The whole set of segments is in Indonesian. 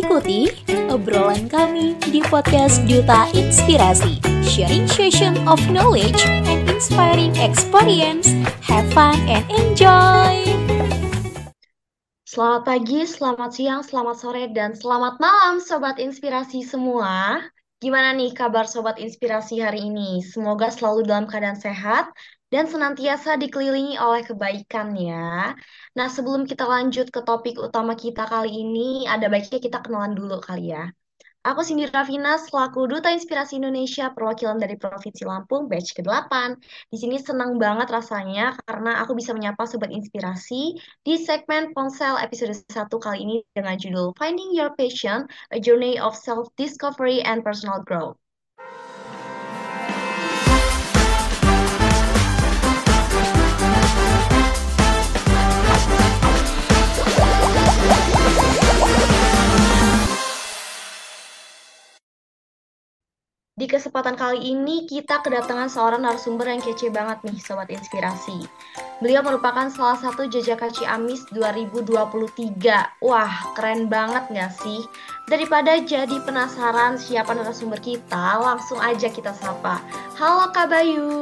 Ikuti obrolan kami di podcast Duta Inspirasi, sharing session of knowledge and inspiring experience. Have fun and enjoy! Selamat pagi, selamat siang, selamat sore, dan selamat malam Sobat Inspirasi semua. Gimana nih kabar Sobat Inspirasi hari ini? Semoga selalu dalam keadaan sehat dan senantiasa dikelilingi oleh kebaikan ya. Nah, sebelum kita lanjut ke topik utama kita kali ini, ada baiknya kita kenalan dulu kali ya. Aku Cindy Ravina selaku Duta Inspirasi Indonesia perwakilan dari Provinsi Lampung batch ke-8. Di sini senang banget rasanya karena aku bisa menyapa sobat inspirasi di segmen Ponsel episode 1 kali ini dengan judul Finding Your Passion: A Journey of Self-Discovery and Personal Growth. Di kesempatan kali ini kita kedatangan seorang narasumber yang kece banget nih Sobat Inspirasi. Beliau merupakan salah satu jejak kaci Amis 2023. Wah, keren banget nggak sih? Daripada jadi penasaran siapa narasumber kita, langsung aja kita sapa. Halo Kak Bayu.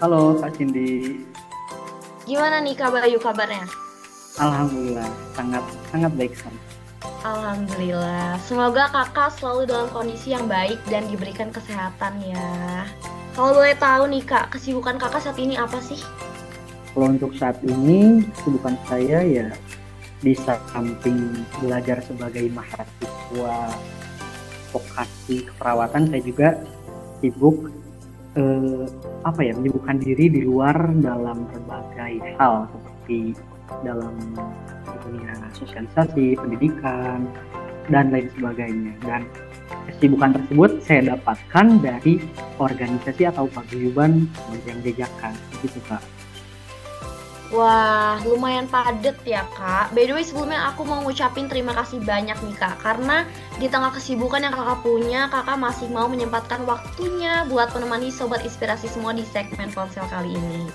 Halo Kak Cindy. Gimana nih Kak Bayu kabarnya? Alhamdulillah, sangat sangat baik sekali. Alhamdulillah. Semoga kakak selalu dalam kondisi yang baik dan diberikan kesehatan ya. Kalau boleh tahu nih kak, kesibukan kakak saat ini apa sih? Kalau untuk saat ini, kesibukan saya ya di samping belajar sebagai mahasiswa vokasi keperawatan, saya juga sibuk eh, apa ya menyibukkan diri di luar dalam berbagai hal seperti dalam dunia sosialisasi, pendidikan, dan lain sebagainya. Dan kesibukan tersebut saya dapatkan dari organisasi atau paguyuban yang jajakan, gitu kak. Wah, lumayan padet ya kak. By the way, sebelumnya aku mau ngucapin terima kasih banyak nih kak. Karena di tengah kesibukan yang kakak punya, kakak masih mau menyempatkan waktunya buat menemani Sobat Inspirasi semua di segmen ponsel kali ini.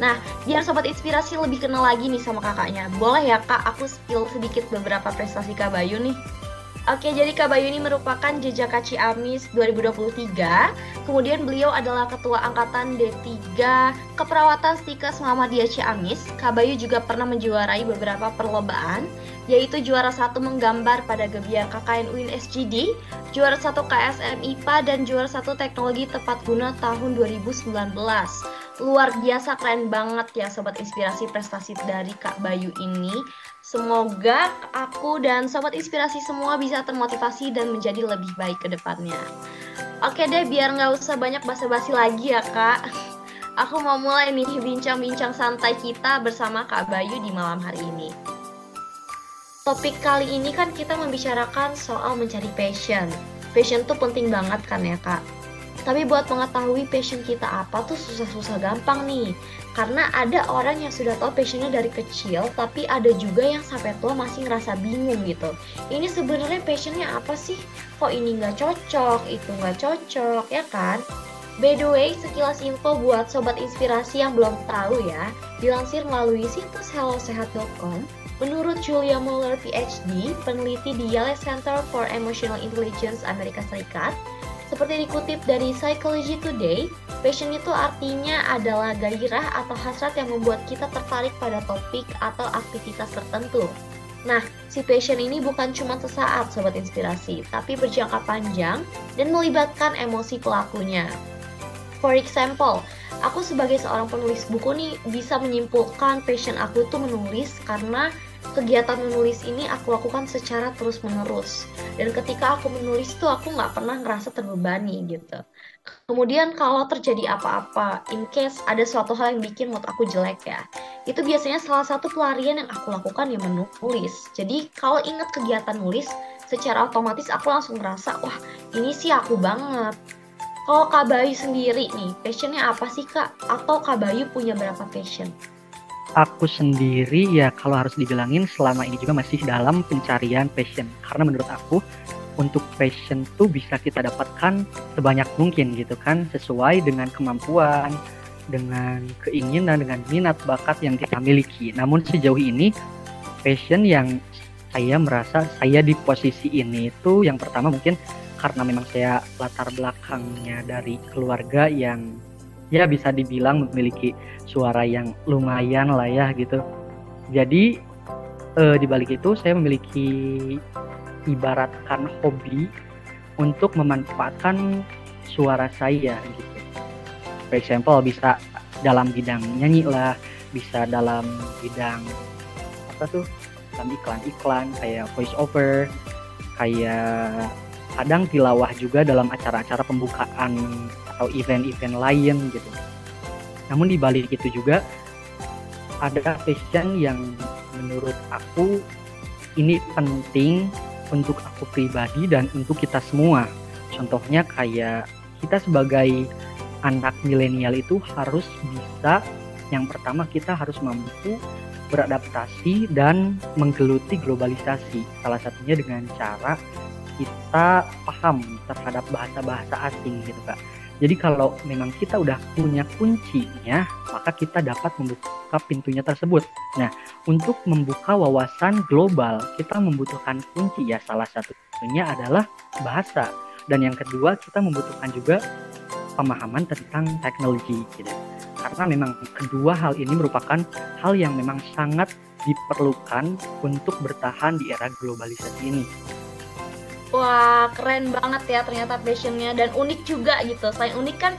Nah, biar Sobat Inspirasi lebih kenal lagi nih sama kakaknya. Boleh ya kak, aku spill sedikit beberapa prestasi Kak Bayu nih. Oke, jadi Kak Bayu ini merupakan jejak Kaci Amis 2023. Kemudian beliau adalah Ketua Angkatan D3 Keperawatan Stikes Muhammadiyah Ciamis. Kak Bayu juga pernah menjuarai beberapa perlombaan, yaitu juara satu menggambar pada Gebiar KKN UIN SGD, juara satu KSM IPA, dan juara satu Teknologi Tepat Guna tahun 2019. Luar biasa keren banget ya Sobat Inspirasi prestasi dari Kak Bayu ini. Semoga aku dan sobat inspirasi semua bisa termotivasi dan menjadi lebih baik ke depannya. Oke deh, biar nggak usah banyak basa-basi lagi ya kak. Aku mau mulai nih bincang-bincang santai kita bersama Kak Bayu di malam hari ini. Topik kali ini kan kita membicarakan soal mencari passion. Passion tuh penting banget kan ya kak? Tapi buat mengetahui passion kita apa tuh susah-susah gampang nih. Karena ada orang yang sudah tahu passionnya dari kecil, tapi ada juga yang sampai tua masih ngerasa bingung gitu. Ini sebenarnya passionnya apa sih? Kok ini nggak cocok, itu nggak cocok, ya kan? By the way, sekilas info buat sobat inspirasi yang belum tahu ya, dilansir melalui situs hellosehat.com, menurut Julia Muller PhD, peneliti di Yale Center for Emotional Intelligence Amerika Serikat, seperti dikutip dari Psychology Today, passion itu artinya adalah gairah atau hasrat yang membuat kita tertarik pada topik atau aktivitas tertentu. Nah, si passion ini bukan cuma sesaat sobat inspirasi, tapi berjangka panjang dan melibatkan emosi pelakunya. For example, aku sebagai seorang penulis buku nih bisa menyimpulkan passion aku itu menulis karena kegiatan menulis ini aku lakukan secara terus menerus dan ketika aku menulis tuh aku nggak pernah ngerasa terbebani gitu kemudian kalau terjadi apa-apa in case ada suatu hal yang bikin mood aku jelek ya itu biasanya salah satu pelarian yang aku lakukan ya menulis jadi kalau inget kegiatan nulis secara otomatis aku langsung ngerasa wah ini sih aku banget kalau Kak Bayu sendiri nih, passionnya apa sih Kak? Atau Kak Bayu punya berapa passion? Aku sendiri ya kalau harus dibilangin selama ini juga masih dalam pencarian passion. Karena menurut aku untuk passion tuh bisa kita dapatkan sebanyak mungkin gitu kan. Sesuai dengan kemampuan dengan keinginan dengan minat bakat yang kita miliki. Namun sejauh ini passion yang saya merasa saya di posisi ini itu yang pertama mungkin karena memang saya latar belakangnya dari keluarga yang ya bisa dibilang memiliki suara yang lumayan lah ya gitu. Jadi eh, di balik itu saya memiliki ibaratkan hobi untuk memanfaatkan suara saya gitu. For example bisa dalam bidang nyanyi lah, bisa dalam bidang apa tuh dalam iklan-iklan kayak voice over kayak kadang tilawah juga dalam acara-acara pembukaan atau event-event lain gitu namun di balik itu juga ada passion yang menurut aku ini penting untuk aku pribadi dan untuk kita semua contohnya kayak kita sebagai anak milenial itu harus bisa yang pertama kita harus mampu beradaptasi dan menggeluti globalisasi. Salah satunya dengan cara kita paham terhadap bahasa-bahasa asing gitu kak. Jadi kalau memang kita udah punya kuncinya, maka kita dapat membuka pintunya tersebut. Nah, untuk membuka wawasan global, kita membutuhkan kunci ya. Salah satunya adalah bahasa. Dan yang kedua, kita membutuhkan juga pemahaman tentang teknologi gitu karena memang kedua hal ini merupakan hal yang memang sangat diperlukan untuk bertahan di era globalisasi ini. Wah, keren banget ya ternyata passionnya dan unik juga gitu. Selain unik kan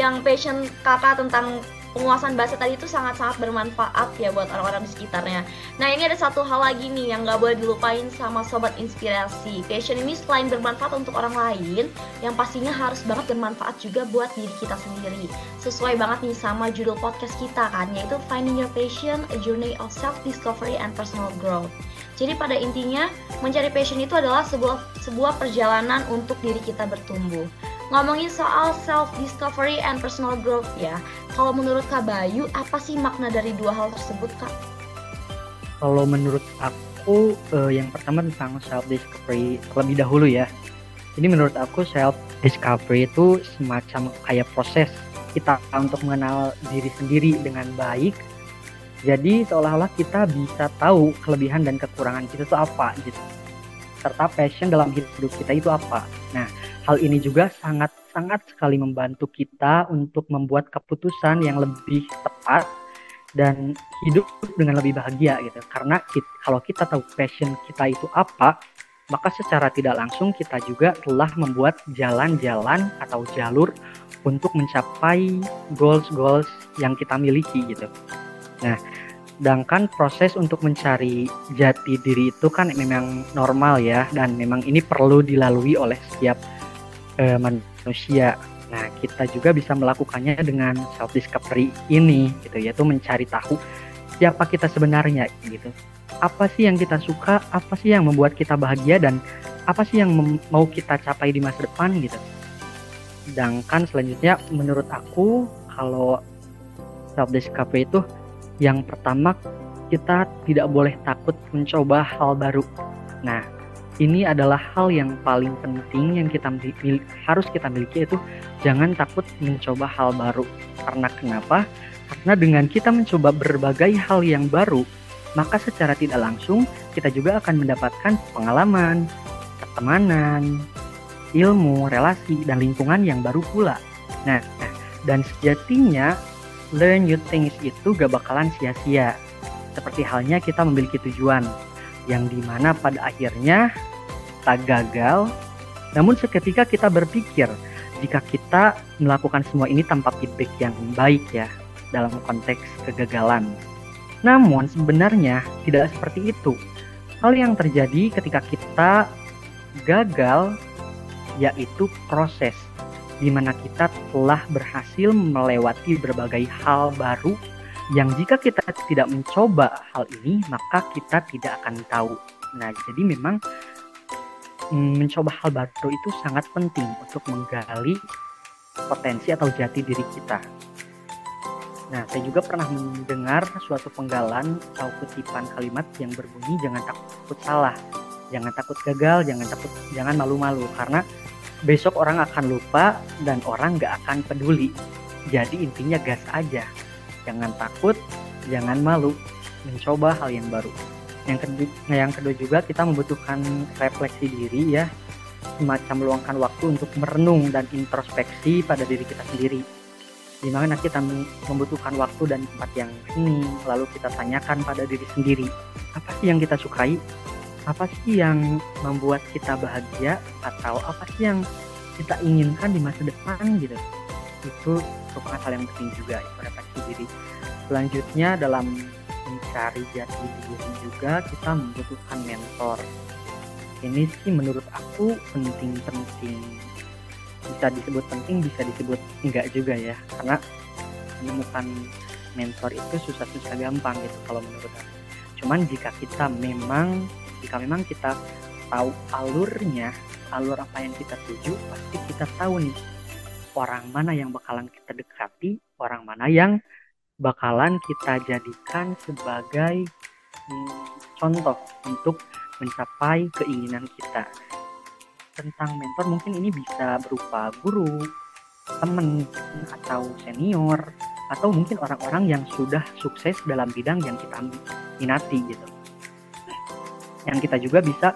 yang passion kakak tentang penguasaan bahasa tadi itu sangat-sangat bermanfaat ya buat orang-orang di sekitarnya. Nah ini ada satu hal lagi nih yang nggak boleh dilupain sama sobat inspirasi. Passion ini selain bermanfaat untuk orang lain, yang pastinya harus banget bermanfaat juga buat diri kita sendiri. Sesuai banget nih sama judul podcast kita kan, yaitu Finding Your Passion, A Journey of Self-Discovery and Personal Growth. Jadi pada intinya, mencari passion itu adalah sebuah sebuah perjalanan untuk diri kita bertumbuh. Ngomongin soal self discovery and personal growth ya. Kalau menurut Kak Bayu, apa sih makna dari dua hal tersebut, Kak? Kalau menurut aku eh, yang pertama tentang self discovery terlebih dahulu ya. Ini menurut aku self discovery itu semacam kayak proses kita untuk mengenal diri sendiri dengan baik. Jadi seolah-olah kita bisa tahu kelebihan dan kekurangan kita itu apa gitu. Serta passion dalam hidup kita itu apa. Nah, Hal ini juga sangat-sangat sekali membantu kita untuk membuat keputusan yang lebih tepat dan hidup dengan lebih bahagia gitu. Karena kita, kalau kita tahu passion kita itu apa, maka secara tidak langsung kita juga telah membuat jalan-jalan atau jalur untuk mencapai goals-goals yang kita miliki gitu. Nah, sedangkan proses untuk mencari jati diri itu kan memang normal ya dan memang ini perlu dilalui oleh setiap uh, manusia. Nah, kita juga bisa melakukannya dengan self discovery ini gitu yaitu mencari tahu siapa kita sebenarnya gitu. Apa sih yang kita suka, apa sih yang membuat kita bahagia dan apa sih yang mau kita capai di masa depan gitu. Sedangkan selanjutnya menurut aku kalau self discovery itu yang pertama kita tidak boleh takut mencoba hal baru. Nah, ini adalah hal yang paling penting yang kita harus kita miliki itu jangan takut mencoba hal baru. Karena kenapa? Karena dengan kita mencoba berbagai hal yang baru, maka secara tidak langsung kita juga akan mendapatkan pengalaman, pertemanan, ilmu, relasi, dan lingkungan yang baru pula. Nah, dan sejatinya learn new things itu gak bakalan sia-sia. Seperti halnya kita memiliki tujuan, yang di mana pada akhirnya kita gagal, namun seketika kita berpikir jika kita melakukan semua ini tanpa feedback yang baik ya dalam konteks kegagalan. Namun sebenarnya tidak seperti itu. Hal yang terjadi ketika kita gagal yaitu proses di mana kita telah berhasil melewati berbagai hal baru yang jika kita tidak mencoba hal ini maka kita tidak akan tahu. Nah, jadi memang mm, mencoba hal baru itu sangat penting untuk menggali potensi atau jati diri kita. Nah, saya juga pernah mendengar suatu penggalan atau kutipan kalimat yang berbunyi jangan takut salah, jangan takut gagal, jangan takut, jangan malu-malu karena besok orang akan lupa dan orang nggak akan peduli. Jadi intinya gas aja, jangan takut, jangan malu, mencoba hal yang baru. yang kedua yang kedua juga kita membutuhkan refleksi diri ya. Semacam meluangkan waktu untuk merenung dan introspeksi pada diri kita sendiri. Di mana kita membutuhkan waktu dan tempat yang ini. Lalu kita tanyakan pada diri sendiri apa sih yang kita sukai apa sih yang membuat kita bahagia atau apa sih yang kita inginkan di masa depan gitu? Itu merupakan hal yang penting juga refleksi diri. Selanjutnya dalam mencari jati diri juga kita membutuhkan mentor. Ini sih menurut aku penting-penting. Bisa disebut penting bisa disebut enggak juga ya. Karena menemukan mentor itu susah-susah gampang gitu kalau menurut aku. Cuman jika kita memang jika memang kita tahu alurnya alur apa yang kita tuju pasti kita tahu nih orang mana yang bakalan kita dekati orang mana yang bakalan kita jadikan sebagai hmm, contoh untuk mencapai keinginan kita. Tentang mentor mungkin ini bisa berupa guru teman atau senior atau mungkin orang-orang yang sudah sukses dalam bidang yang kita minati gitu yang kita juga bisa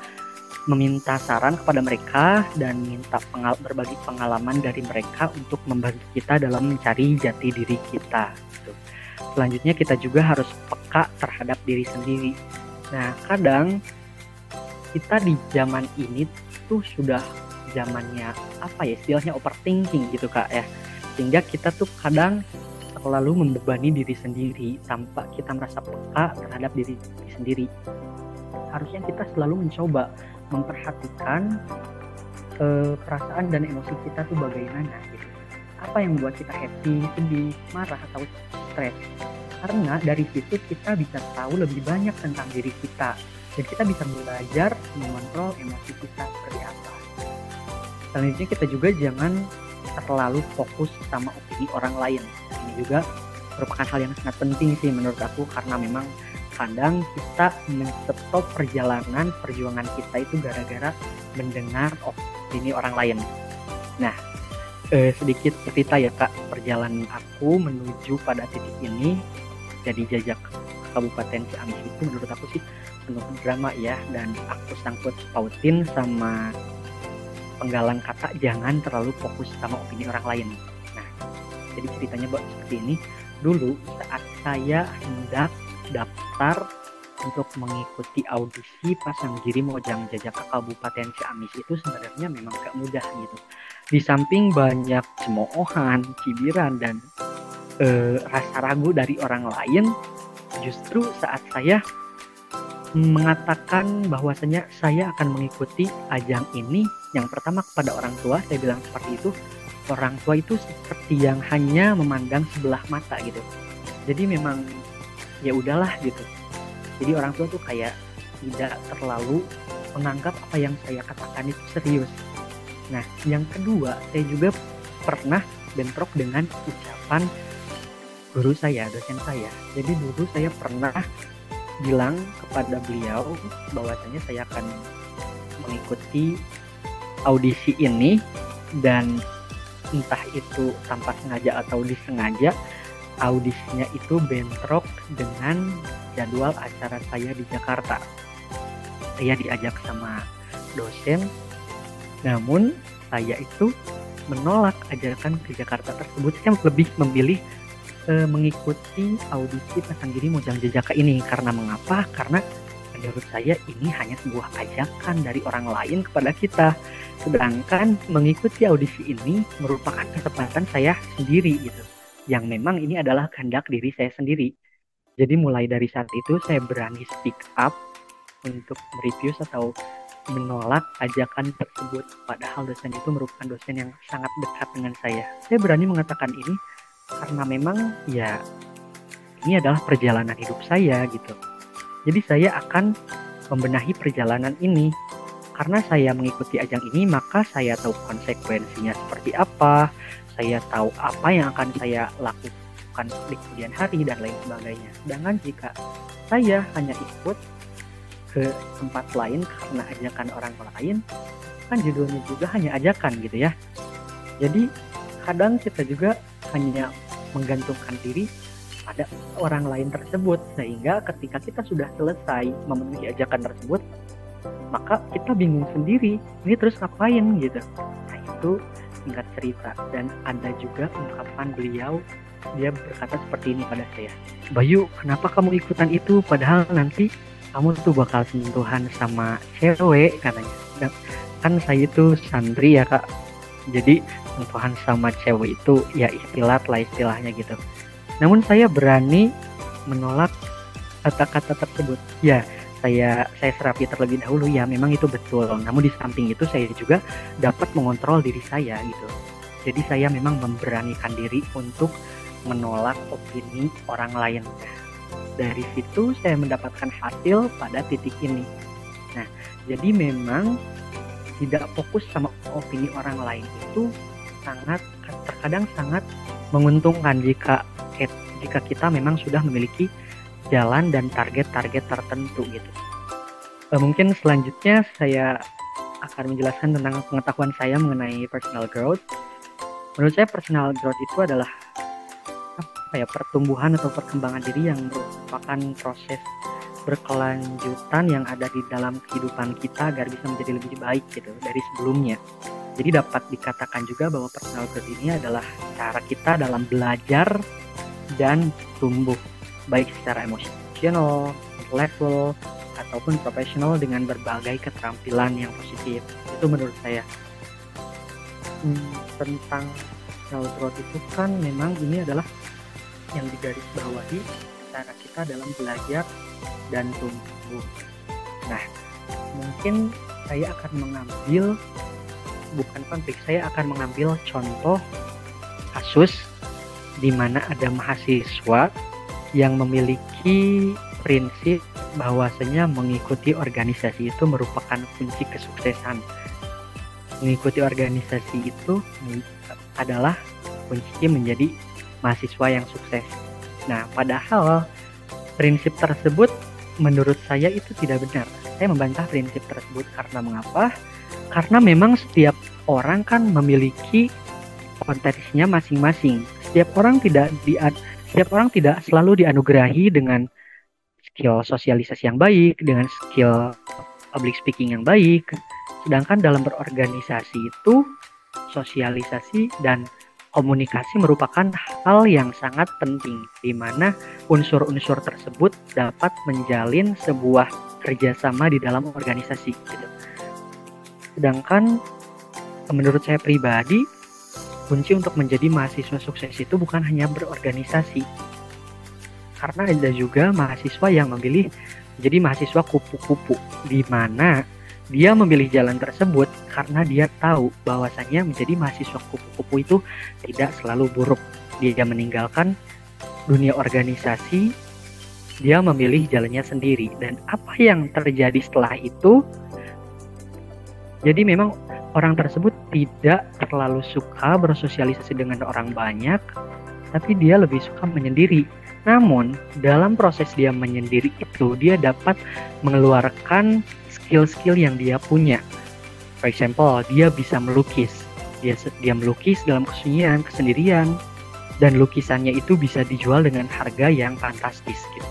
meminta saran kepada mereka dan minta pengal berbagi pengalaman dari mereka untuk membantu kita dalam mencari jati diri kita. Gitu. Selanjutnya kita juga harus peka terhadap diri sendiri. Nah kadang kita di zaman ini tuh sudah zamannya apa ya istilahnya overthinking gitu kak ya sehingga kita tuh kadang selalu membebani diri sendiri tanpa kita merasa peka terhadap diri sendiri harusnya kita selalu mencoba memperhatikan uh, perasaan dan emosi kita tuh bagaimana gitu. Apa yang membuat kita happy, sedih, marah atau stres? Karena dari situ kita bisa tahu lebih banyak tentang diri kita dan kita bisa belajar mengontrol emosi kita seperti apa. Selanjutnya kita juga jangan terlalu fokus sama opini orang lain. Ini juga merupakan hal yang sangat penting sih menurut aku karena memang kadang kita menstop perjalanan perjuangan kita itu gara-gara mendengar opini orang lain. Nah, eh, sedikit cerita ya kak, perjalanan aku menuju pada titik ini jadi jajak Kabupaten Ciamis itu menurut aku sih penuh drama ya dan aku sangkut pautin sama penggalan kata jangan terlalu fokus sama opini orang lain. Nah, jadi ceritanya buat seperti ini. Dulu saat saya hendak daftar untuk mengikuti audisi pasang diri Mojang Jajak ke Kabupaten Ciamis itu sebenarnya memang gak mudah gitu. Di samping banyak cemoohan, cibiran dan e, rasa ragu dari orang lain, justru saat saya mengatakan bahwasanya saya akan mengikuti ajang ini yang pertama kepada orang tua saya bilang seperti itu orang tua itu seperti yang hanya memandang sebelah mata gitu jadi memang ya udahlah gitu. Jadi orang tua tuh kayak tidak terlalu menganggap apa yang saya katakan itu serius. Nah yang kedua saya juga pernah bentrok dengan ucapan guru saya dosen saya. Jadi dulu saya pernah bilang kepada beliau bahwasanya saya akan mengikuti audisi ini dan entah itu tanpa sengaja atau disengaja audisinya itu bentrok dengan jadwal acara saya di Jakarta. Saya diajak sama dosen, namun saya itu menolak ajakan ke Jakarta tersebut. Saya lebih memilih e, mengikuti audisi pasang diri Mojang Jejaka ini karena mengapa? Karena menurut saya ini hanya sebuah ajakan dari orang lain kepada kita. Sedangkan mengikuti audisi ini merupakan kesempatan saya sendiri gitu yang memang ini adalah kehendak diri saya sendiri. Jadi mulai dari saat itu saya berani speak up untuk mereview atau menolak ajakan tersebut. Padahal dosen itu merupakan dosen yang sangat dekat dengan saya. Saya berani mengatakan ini karena memang ya ini adalah perjalanan hidup saya gitu. Jadi saya akan membenahi perjalanan ini. Karena saya mengikuti ajang ini, maka saya tahu konsekuensinya seperti apa, saya tahu apa yang akan saya lakukan di kemudian hari dan lain sebagainya. Sedangkan jika saya hanya ikut ke tempat lain karena ajakan orang lain, kan judulnya juga hanya ajakan gitu ya. Jadi kadang kita juga hanya menggantungkan diri pada orang lain tersebut sehingga ketika kita sudah selesai memenuhi ajakan tersebut maka kita bingung sendiri ini terus ngapain gitu nah itu singkat cerita. Dan ada juga ungkapan beliau dia berkata seperti ini pada saya. Bayu kenapa kamu ikutan itu? Padahal nanti kamu tuh bakal sentuhan sama cewek katanya. Dan kan saya itu santri ya kak. Jadi sentuhan sama cewek itu ya istilah lah istilahnya gitu. Namun saya berani menolak kata-kata tersebut. Ya saya saya serapi terlebih dahulu ya memang itu betul. Namun di samping itu saya juga dapat mengontrol diri saya gitu. Jadi saya memang memberanikan diri untuk menolak opini orang lain. Dari situ saya mendapatkan hasil pada titik ini. Nah jadi memang tidak fokus sama opini orang lain itu sangat terkadang sangat menguntungkan jika jika kita memang sudah memiliki jalan dan target-target tertentu gitu. Uh, mungkin selanjutnya saya akan menjelaskan tentang pengetahuan saya mengenai personal growth. Menurut saya personal growth itu adalah apa ya pertumbuhan atau perkembangan diri yang merupakan proses berkelanjutan yang ada di dalam kehidupan kita agar bisa menjadi lebih baik gitu dari sebelumnya. Jadi dapat dikatakan juga bahwa personal growth ini adalah cara kita dalam belajar dan tumbuh baik secara emosional, intelektual, ataupun profesional dengan berbagai keterampilan yang positif. Itu menurut saya. Hmm, tentang personal growth itu kan memang ini adalah yang digarisbawahi cara kita dalam belajar dan tumbuh. Nah, mungkin saya akan mengambil bukan konflik, saya akan mengambil contoh kasus di mana ada mahasiswa yang memiliki prinsip bahwasanya mengikuti organisasi itu merupakan kunci kesuksesan. Mengikuti organisasi itu adalah kunci menjadi mahasiswa yang sukses. Nah, padahal prinsip tersebut menurut saya itu tidak benar. Saya membantah prinsip tersebut karena mengapa? Karena memang setiap orang kan memiliki potensinya masing-masing. Setiap orang tidak di setiap orang tidak selalu dianugerahi dengan skill sosialisasi yang baik, dengan skill public speaking yang baik. Sedangkan dalam berorganisasi itu sosialisasi dan komunikasi merupakan hal yang sangat penting di mana unsur-unsur tersebut dapat menjalin sebuah kerjasama di dalam organisasi. Gitu. Sedangkan menurut saya pribadi kunci untuk menjadi mahasiswa sukses itu bukan hanya berorganisasi. Karena ada juga mahasiswa yang memilih menjadi mahasiswa kupu-kupu, di mana dia memilih jalan tersebut karena dia tahu bahwasannya menjadi mahasiswa kupu-kupu itu tidak selalu buruk. Dia meninggalkan dunia organisasi, dia memilih jalannya sendiri. Dan apa yang terjadi setelah itu? Jadi memang orang tersebut tidak terlalu suka bersosialisasi dengan orang banyak, tapi dia lebih suka menyendiri. Namun, dalam proses dia menyendiri itu, dia dapat mengeluarkan skill-skill yang dia punya. For example, dia bisa melukis. Dia dia melukis dalam kesunyian, kesendirian, dan lukisannya itu bisa dijual dengan harga yang fantastis gitu.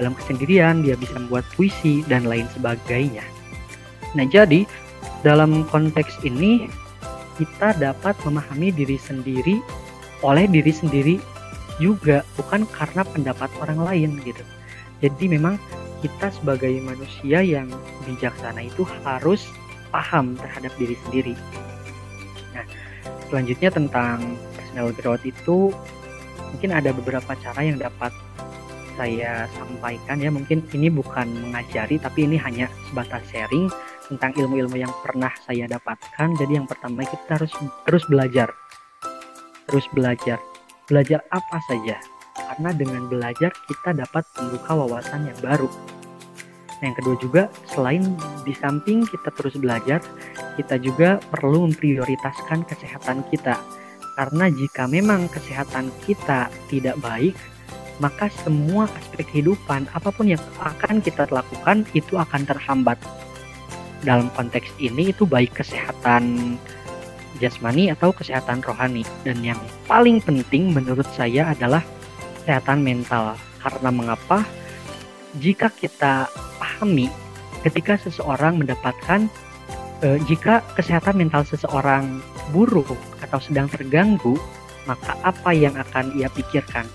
Dalam kesendirian, dia bisa membuat puisi dan lain sebagainya. Nah, jadi dalam konteks ini kita dapat memahami diri sendiri oleh diri sendiri juga bukan karena pendapat orang lain gitu. Jadi memang kita sebagai manusia yang bijaksana itu harus paham terhadap diri sendiri. Nah, selanjutnya tentang personal growth itu mungkin ada beberapa cara yang dapat saya sampaikan ya. Mungkin ini bukan mengajari tapi ini hanya sebatas sharing tentang ilmu-ilmu yang pernah saya dapatkan. Jadi yang pertama kita harus terus belajar. Terus belajar. Belajar apa saja. Karena dengan belajar kita dapat membuka wawasan yang baru. Nah, yang kedua juga selain di samping kita terus belajar, kita juga perlu memprioritaskan kesehatan kita. Karena jika memang kesehatan kita tidak baik, maka semua aspek kehidupan apa pun yang akan kita lakukan itu akan terhambat dalam konteks ini itu baik kesehatan jasmani atau kesehatan rohani dan yang paling penting menurut saya adalah kesehatan mental. Karena mengapa? Jika kita pahami ketika seseorang mendapatkan eh, jika kesehatan mental seseorang buruk atau sedang terganggu, maka apa yang akan ia pikirkan?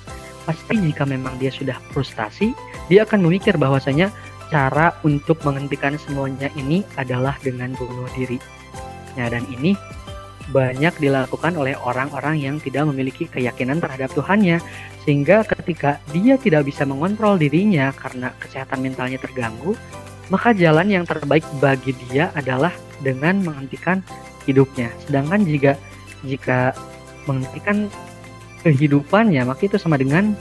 Pasti jika memang dia sudah frustasi, dia akan memikir bahwasanya cara untuk menghentikan semuanya ini adalah dengan bunuh diri. Nah, dan ini banyak dilakukan oleh orang-orang yang tidak memiliki keyakinan terhadap Tuhannya, sehingga ketika dia tidak bisa mengontrol dirinya karena kesehatan mentalnya terganggu, maka jalan yang terbaik bagi dia adalah dengan menghentikan hidupnya. Sedangkan jika jika menghentikan kehidupannya, maka itu sama dengan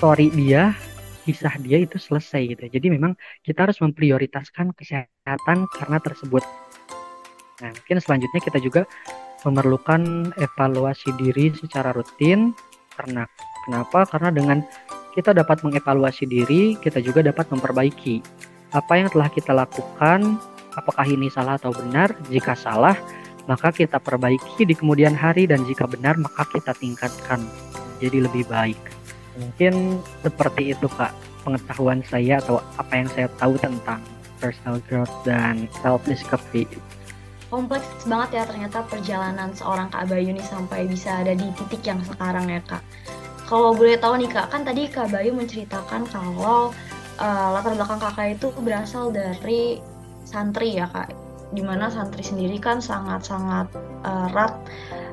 story dia kisah dia itu selesai gitu. Jadi memang kita harus memprioritaskan kesehatan karena tersebut. Nah, mungkin selanjutnya kita juga memerlukan evaluasi diri secara rutin karena kenapa? Karena dengan kita dapat mengevaluasi diri, kita juga dapat memperbaiki apa yang telah kita lakukan, apakah ini salah atau benar. Jika salah, maka kita perbaiki di kemudian hari dan jika benar maka kita tingkatkan jadi lebih baik. Mungkin seperti itu Kak pengetahuan saya atau apa yang saya tahu tentang personal growth dan self discovery. Kompleks banget ya ternyata perjalanan seorang Kak Bayu nih sampai bisa ada di titik yang sekarang ya Kak. Kalau boleh tahu nih Kak, kan tadi Kak Bayu menceritakan kalau uh, latar belakang kakak itu berasal dari santri ya Kak. Di mana santri sendiri kan sangat-sangat uh, erat uh,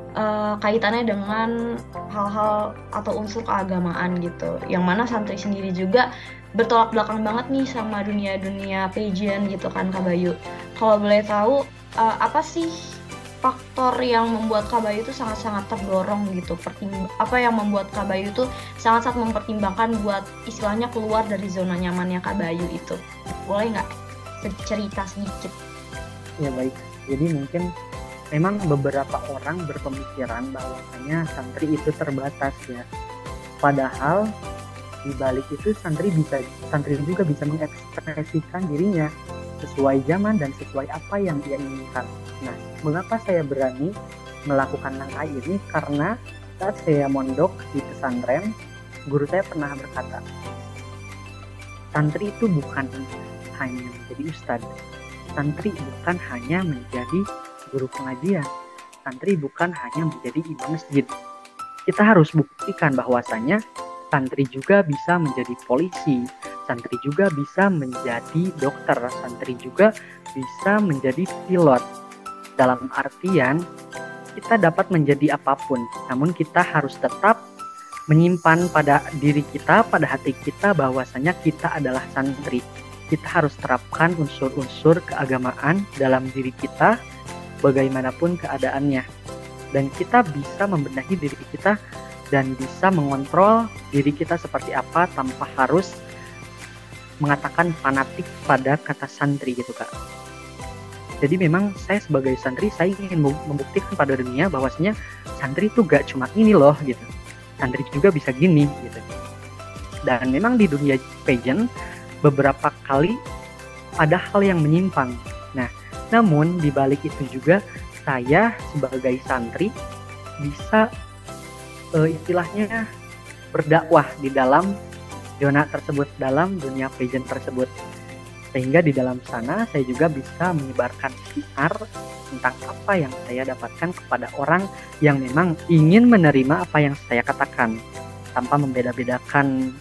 kaitannya dengan hal-hal atau unsur keagamaan gitu. Yang mana santri sendiri juga bertolak belakang banget nih sama dunia-dunia pageant gitu kan Kak Bayu. Kalau boleh tahu uh, apa sih faktor yang membuat Kak Bayu itu sangat-sangat terdorong gitu pertim apa yang membuat Kak Bayu itu sangat-sangat mempertimbangkan buat istilahnya keluar dari zona nyamannya Kak Bayu itu boleh nggak cerita sedikit ya baik jadi mungkin memang beberapa orang berpemikiran bahwasanya santri itu terbatas ya. Padahal di balik itu santri bisa santri juga bisa mengekspresikan dirinya sesuai zaman dan sesuai apa yang dia inginkan. Nah, mengapa saya berani melakukan langkah ini? Karena saat saya mondok di pesantren, guru saya pernah berkata, santri itu bukan hanya menjadi ustadz, santri bukan hanya menjadi guru pengajian. Santri bukan hanya menjadi imam masjid. Kita harus buktikan bahwasanya santri juga bisa menjadi polisi, santri juga bisa menjadi dokter, santri juga bisa menjadi pilot. Dalam artian kita dapat menjadi apa pun, namun kita harus tetap menyimpan pada diri kita, pada hati kita bahwasanya kita adalah santri. Kita harus terapkan unsur-unsur keagamaan dalam diri kita bagaimanapun keadaannya. Dan kita bisa membenahi diri kita dan bisa mengontrol diri kita seperti apa tanpa harus mengatakan fanatik pada kata santri gitu kak. Jadi memang saya sebagai santri saya ingin membuktikan pada dunia bahwasanya santri itu gak cuma ini loh gitu. Santri juga bisa gini gitu. Dan memang di dunia pageant beberapa kali ada hal yang menyimpang. Namun di balik itu juga saya sebagai santri bisa uh, istilahnya berdakwah di dalam zona tersebut dalam dunia pageant tersebut. Sehingga di dalam sana saya juga bisa menyebarkan siar tentang apa yang saya dapatkan kepada orang yang memang ingin menerima apa yang saya katakan tanpa membeda-bedakan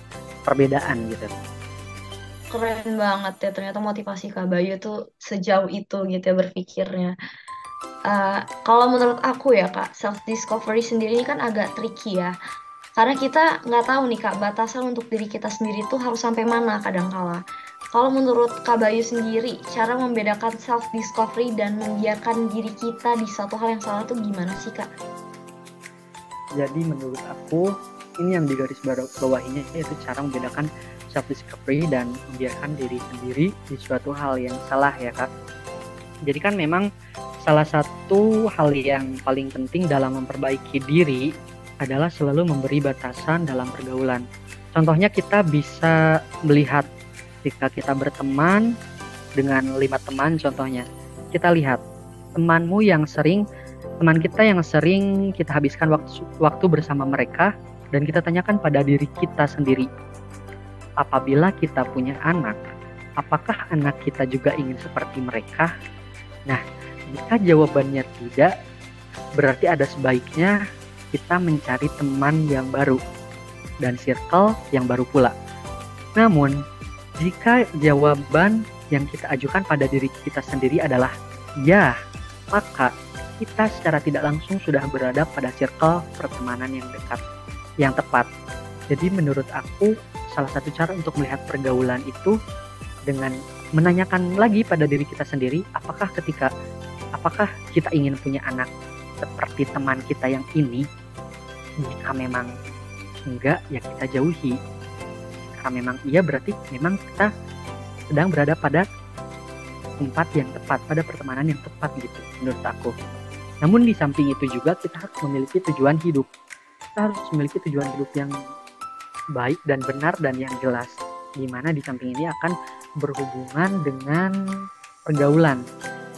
perbedaan gitu keren banget ya ternyata motivasi Kak Bayu tuh sejauh itu gitu ya berpikirnya. Uh, kalau menurut aku ya Kak, self discovery sendiri ini kan agak tricky ya. Karena kita nggak tahu nih Kak, batasan untuk diri kita sendiri tuh harus sampai mana kadang-kala. Kalau menurut Kak Bayu sendiri, cara membedakan self discovery dan membiarkan diri kita di satu hal yang salah tuh gimana sih Kak? Jadi menurut aku ini yang digaris bawahinya yaitu cara membedakan self discovery dan membiarkan diri sendiri di suatu hal yang salah ya kak. Jadi kan memang salah satu hal yang paling penting dalam memperbaiki diri adalah selalu memberi batasan dalam pergaulan. Contohnya kita bisa melihat jika kita berteman dengan lima teman contohnya. Kita lihat temanmu yang sering teman kita yang sering kita habiskan waktu waktu bersama mereka dan kita tanyakan pada diri kita sendiri. Apabila kita punya anak, apakah anak kita juga ingin seperti mereka? Nah, jika jawabannya tidak, berarti ada sebaiknya kita mencari teman yang baru dan circle yang baru pula. Namun, jika jawaban yang kita ajukan pada diri kita sendiri adalah ya, maka kita secara tidak langsung sudah berada pada circle pertemanan yang dekat, yang tepat. Jadi menurut aku salah satu cara untuk melihat pergaulan itu dengan menanyakan lagi pada diri kita sendiri apakah ketika apakah kita ingin punya anak seperti teman kita yang ini? Jika memang enggak ya kita jauhi. Karena memang iya berarti memang kita sedang berada pada tempat yang tepat pada pertemanan yang tepat gitu menurut aku. Namun di samping itu juga kita harus memiliki tujuan hidup. Kita harus memiliki tujuan hidup yang baik dan benar dan yang jelas di mana di samping ini akan berhubungan dengan pergaulan.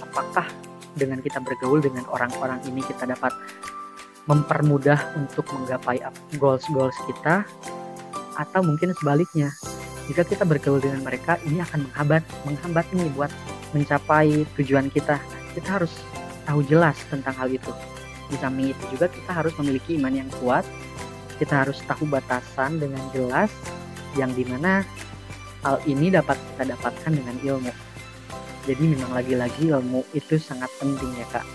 Apakah dengan kita bergaul dengan orang-orang ini kita dapat mempermudah untuk menggapai goals-goals kita? Atau mungkin sebaliknya jika kita bergaul dengan mereka ini akan menghambat menghambat nih buat mencapai tujuan kita. Kita harus tahu jelas tentang hal itu. Di samping itu juga kita harus memiliki iman yang kuat kita harus tahu batasan dengan jelas yang di mana hal ini dapat kita dapatkan dengan ilmu. Jadi memang lagi-lagi ilmu itu sangat penting ya kak.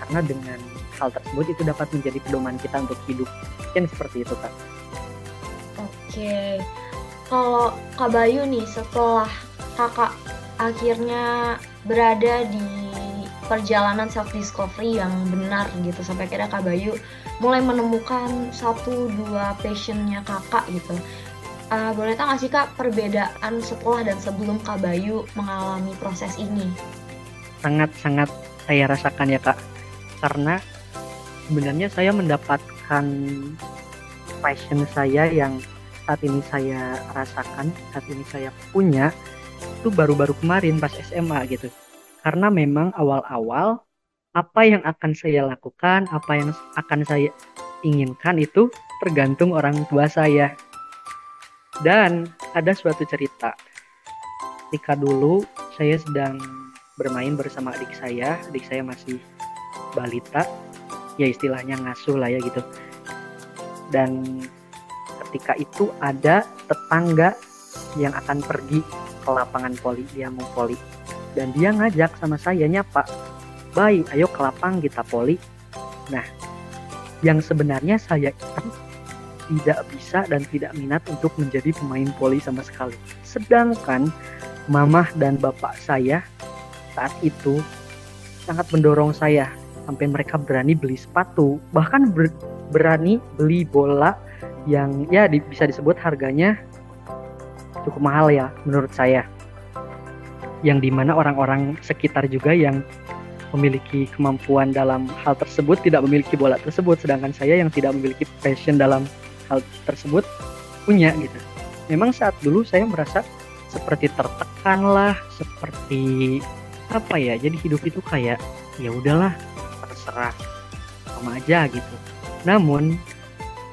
Karena dengan hal tersebut itu dapat menjadi pedoman kita untuk hidup. Mungkin seperti itu kak. Oke, kalau Kak Bayu nih setelah kakak akhirnya berada di perjalanan self discovery yang benar gitu sampai akhirnya Kak Bayu mulai menemukan satu dua passionnya kakak gitu Uh, boleh tahu nggak sih kak perbedaan setelah dan sebelum Kak Bayu mengalami proses ini? Sangat-sangat saya rasakan ya kak, karena sebenarnya saya mendapatkan passion saya yang saat ini saya rasakan, saat ini saya punya, itu baru-baru kemarin pas SMA gitu. Karena memang awal-awal apa yang akan saya lakukan, apa yang akan saya inginkan itu tergantung orang tua saya dan ada suatu cerita. Ketika dulu saya sedang bermain bersama adik saya, adik saya masih balita, ya istilahnya ngasuh lah ya gitu. Dan ketika itu ada tetangga yang akan pergi ke lapangan poli, dia mau poli. Dan dia ngajak sama saya nyapa, baik ayo ke lapang kita poli. Nah, yang sebenarnya saya tidak bisa dan tidak minat untuk menjadi pemain voli sama sekali. Sedangkan mamah dan bapak saya saat itu sangat mendorong saya sampai mereka berani beli sepatu, bahkan ber berani beli bola yang ya di, bisa disebut harganya cukup mahal ya menurut saya. Yang di mana orang-orang sekitar juga yang memiliki kemampuan dalam hal tersebut tidak memiliki bola tersebut sedangkan saya yang tidak memiliki passion dalam hal tersebut punya gitu. Memang saat dulu saya merasa seperti tertekan lah, seperti apa ya? Jadi hidup itu kayak ya udahlah terserah sama aja gitu. Namun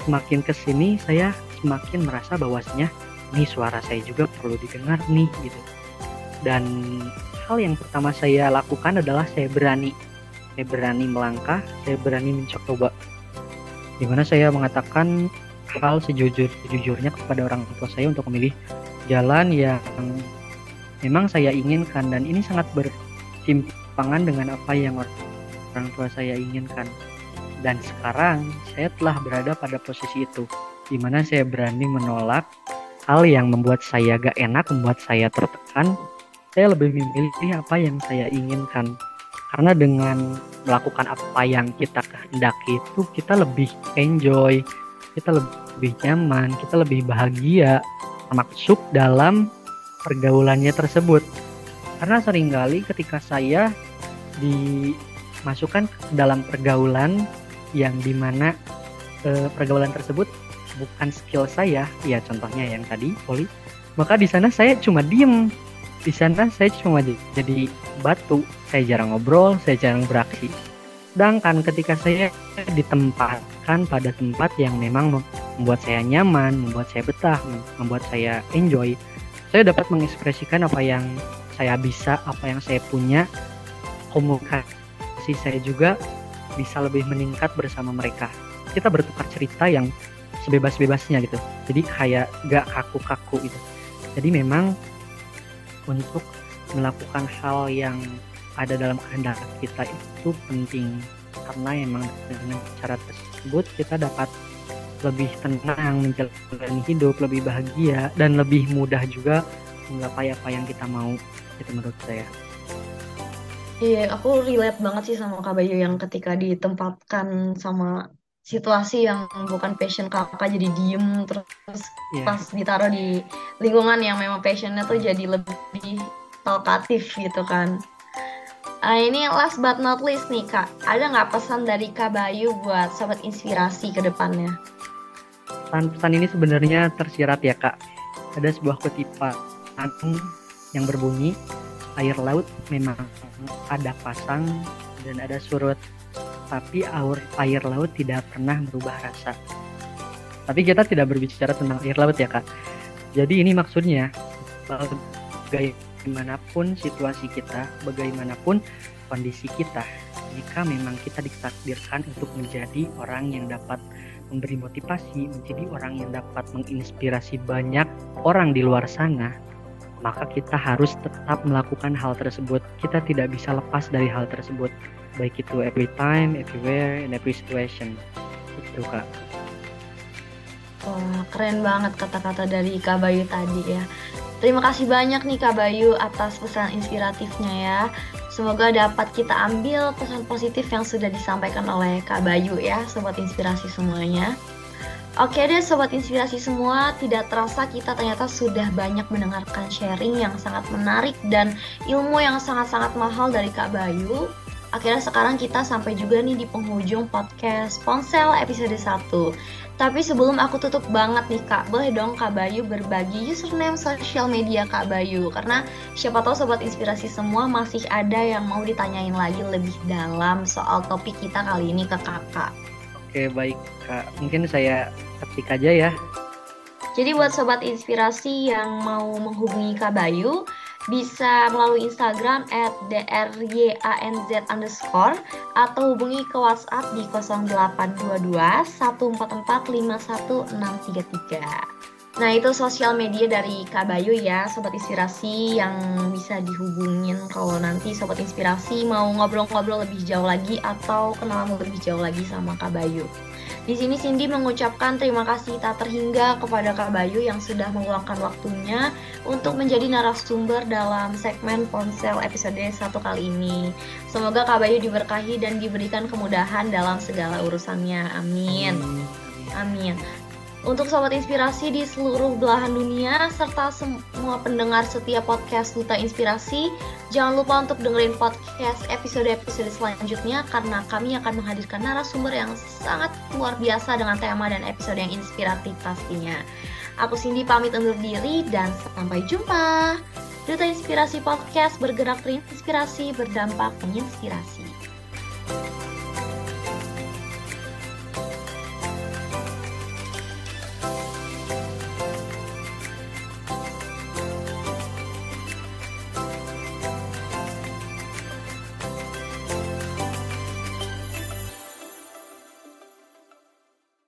semakin ke sini saya semakin merasa bahwasanya ini suara saya juga perlu didengar nih gitu. Dan hal yang pertama saya lakukan adalah saya berani saya berani melangkah, saya berani mencoba. Di mana saya mengatakan hal sejujur-jujurnya kepada orang tua saya untuk memilih jalan yang memang saya inginkan dan ini sangat bersimpangan dengan apa yang orang tua saya inginkan. Dan sekarang saya telah berada pada posisi itu, di mana saya berani menolak hal yang membuat saya gak enak, membuat saya tertekan. Saya lebih memilih apa yang saya inginkan. Karena dengan melakukan apa yang kita kehendaki itu kita lebih enjoy, kita lebih nyaman, kita lebih bahagia termasuk dalam pergaulannya tersebut. Karena sering kali ketika saya dimasukkan dalam pergaulan yang di mana e, pergaulan tersebut bukan skill saya, ya contohnya yang tadi poli, maka di sana saya cuma diem, di sana saya cuma jadi batu, saya jarang ngobrol, saya jarang beraksi. Sedangkan ketika saya ditempatkan pada tempat yang memang membuat saya nyaman, membuat saya betah, membuat saya enjoy. Saya dapat mengekspresikan apa yang saya bisa, apa yang saya punya. Komunikasi saya juga bisa lebih meningkat bersama mereka. Kita bertukar cerita yang sebebas-bebasnya gitu. Jadi kayak gak kaku-kaku gitu. Jadi memang untuk melakukan hal yang ada dalam kehendak kita itu penting. Karena emang dengan cara tersebut kita dapat lebih tenang menjalani hidup lebih bahagia dan lebih mudah juga menggapai apa yang kita mau itu menurut saya. Iya, aku relate banget sih sama Kak Bayu yang ketika ditempatkan sama situasi yang bukan passion kakak jadi diem terus yeah. pas ditaruh di lingkungan yang memang passionnya tuh jadi lebih talkatif gitu kan. Uh, ini last but not least nih kak, ada nggak pesan dari Kak Bayu buat sobat inspirasi ke depannya? Pesan-pesan ini sebenarnya tersirat ya kak. Ada sebuah kutipan yang berbunyi, air laut memang ada pasang dan ada surut tapi air, laut tidak pernah berubah rasa. Tapi kita tidak berbicara tentang air laut ya kak. Jadi ini maksudnya bagaimanapun situasi kita, bagaimanapun kondisi kita, jika memang kita ditakdirkan untuk menjadi orang yang dapat memberi motivasi, menjadi orang yang dapat menginspirasi banyak orang di luar sana, maka kita harus tetap melakukan hal tersebut. Kita tidak bisa lepas dari hal tersebut baik itu every time, everywhere, in every situation. Itu kak. Wah, keren banget kata-kata dari Kak Bayu tadi ya. Terima kasih banyak nih Kak Bayu atas pesan inspiratifnya ya. Semoga dapat kita ambil pesan positif yang sudah disampaikan oleh Kak Bayu ya, sobat inspirasi semuanya. Oke deh sobat inspirasi semua, tidak terasa kita ternyata sudah banyak mendengarkan sharing yang sangat menarik dan ilmu yang sangat-sangat mahal dari Kak Bayu. Akhirnya sekarang kita sampai juga nih di penghujung podcast Ponsel episode 1. Tapi sebelum aku tutup banget nih Kak, boleh dong Kak Bayu berbagi username sosial media Kak Bayu karena siapa tahu sobat inspirasi semua masih ada yang mau ditanyain lagi lebih dalam soal topik kita kali ini ke Kakak. Oke, baik Kak. Mungkin saya ketik aja ya. Jadi buat sobat inspirasi yang mau menghubungi Kak Bayu, bisa melalui Instagram at dryanz underscore atau hubungi ke WhatsApp di 0822 144 51633. Nah itu sosial media dari Kak Bayu ya Sobat Inspirasi yang bisa dihubungin kalau nanti Sobat Inspirasi mau ngobrol-ngobrol lebih jauh lagi atau kenalan lebih jauh lagi sama Kak Bayu. Di sini Cindy mengucapkan terima kasih tak terhingga kepada Kak Bayu yang sudah meluangkan waktunya untuk menjadi narasumber dalam segmen ponsel episode 1 kali ini. Semoga Kak Bayu diberkahi dan diberikan kemudahan dalam segala urusannya. Amin. Amin. Untuk sobat inspirasi di seluruh belahan dunia serta semua pendengar setiap podcast Duta Inspirasi, jangan lupa untuk dengerin podcast episode-episode selanjutnya karena kami akan menghadirkan narasumber yang sangat luar biasa dengan tema dan episode yang inspiratif pastinya. Aku Cindy pamit undur diri dan sampai jumpa. Duta Inspirasi Podcast bergerak terinspirasi berdampak menginspirasi.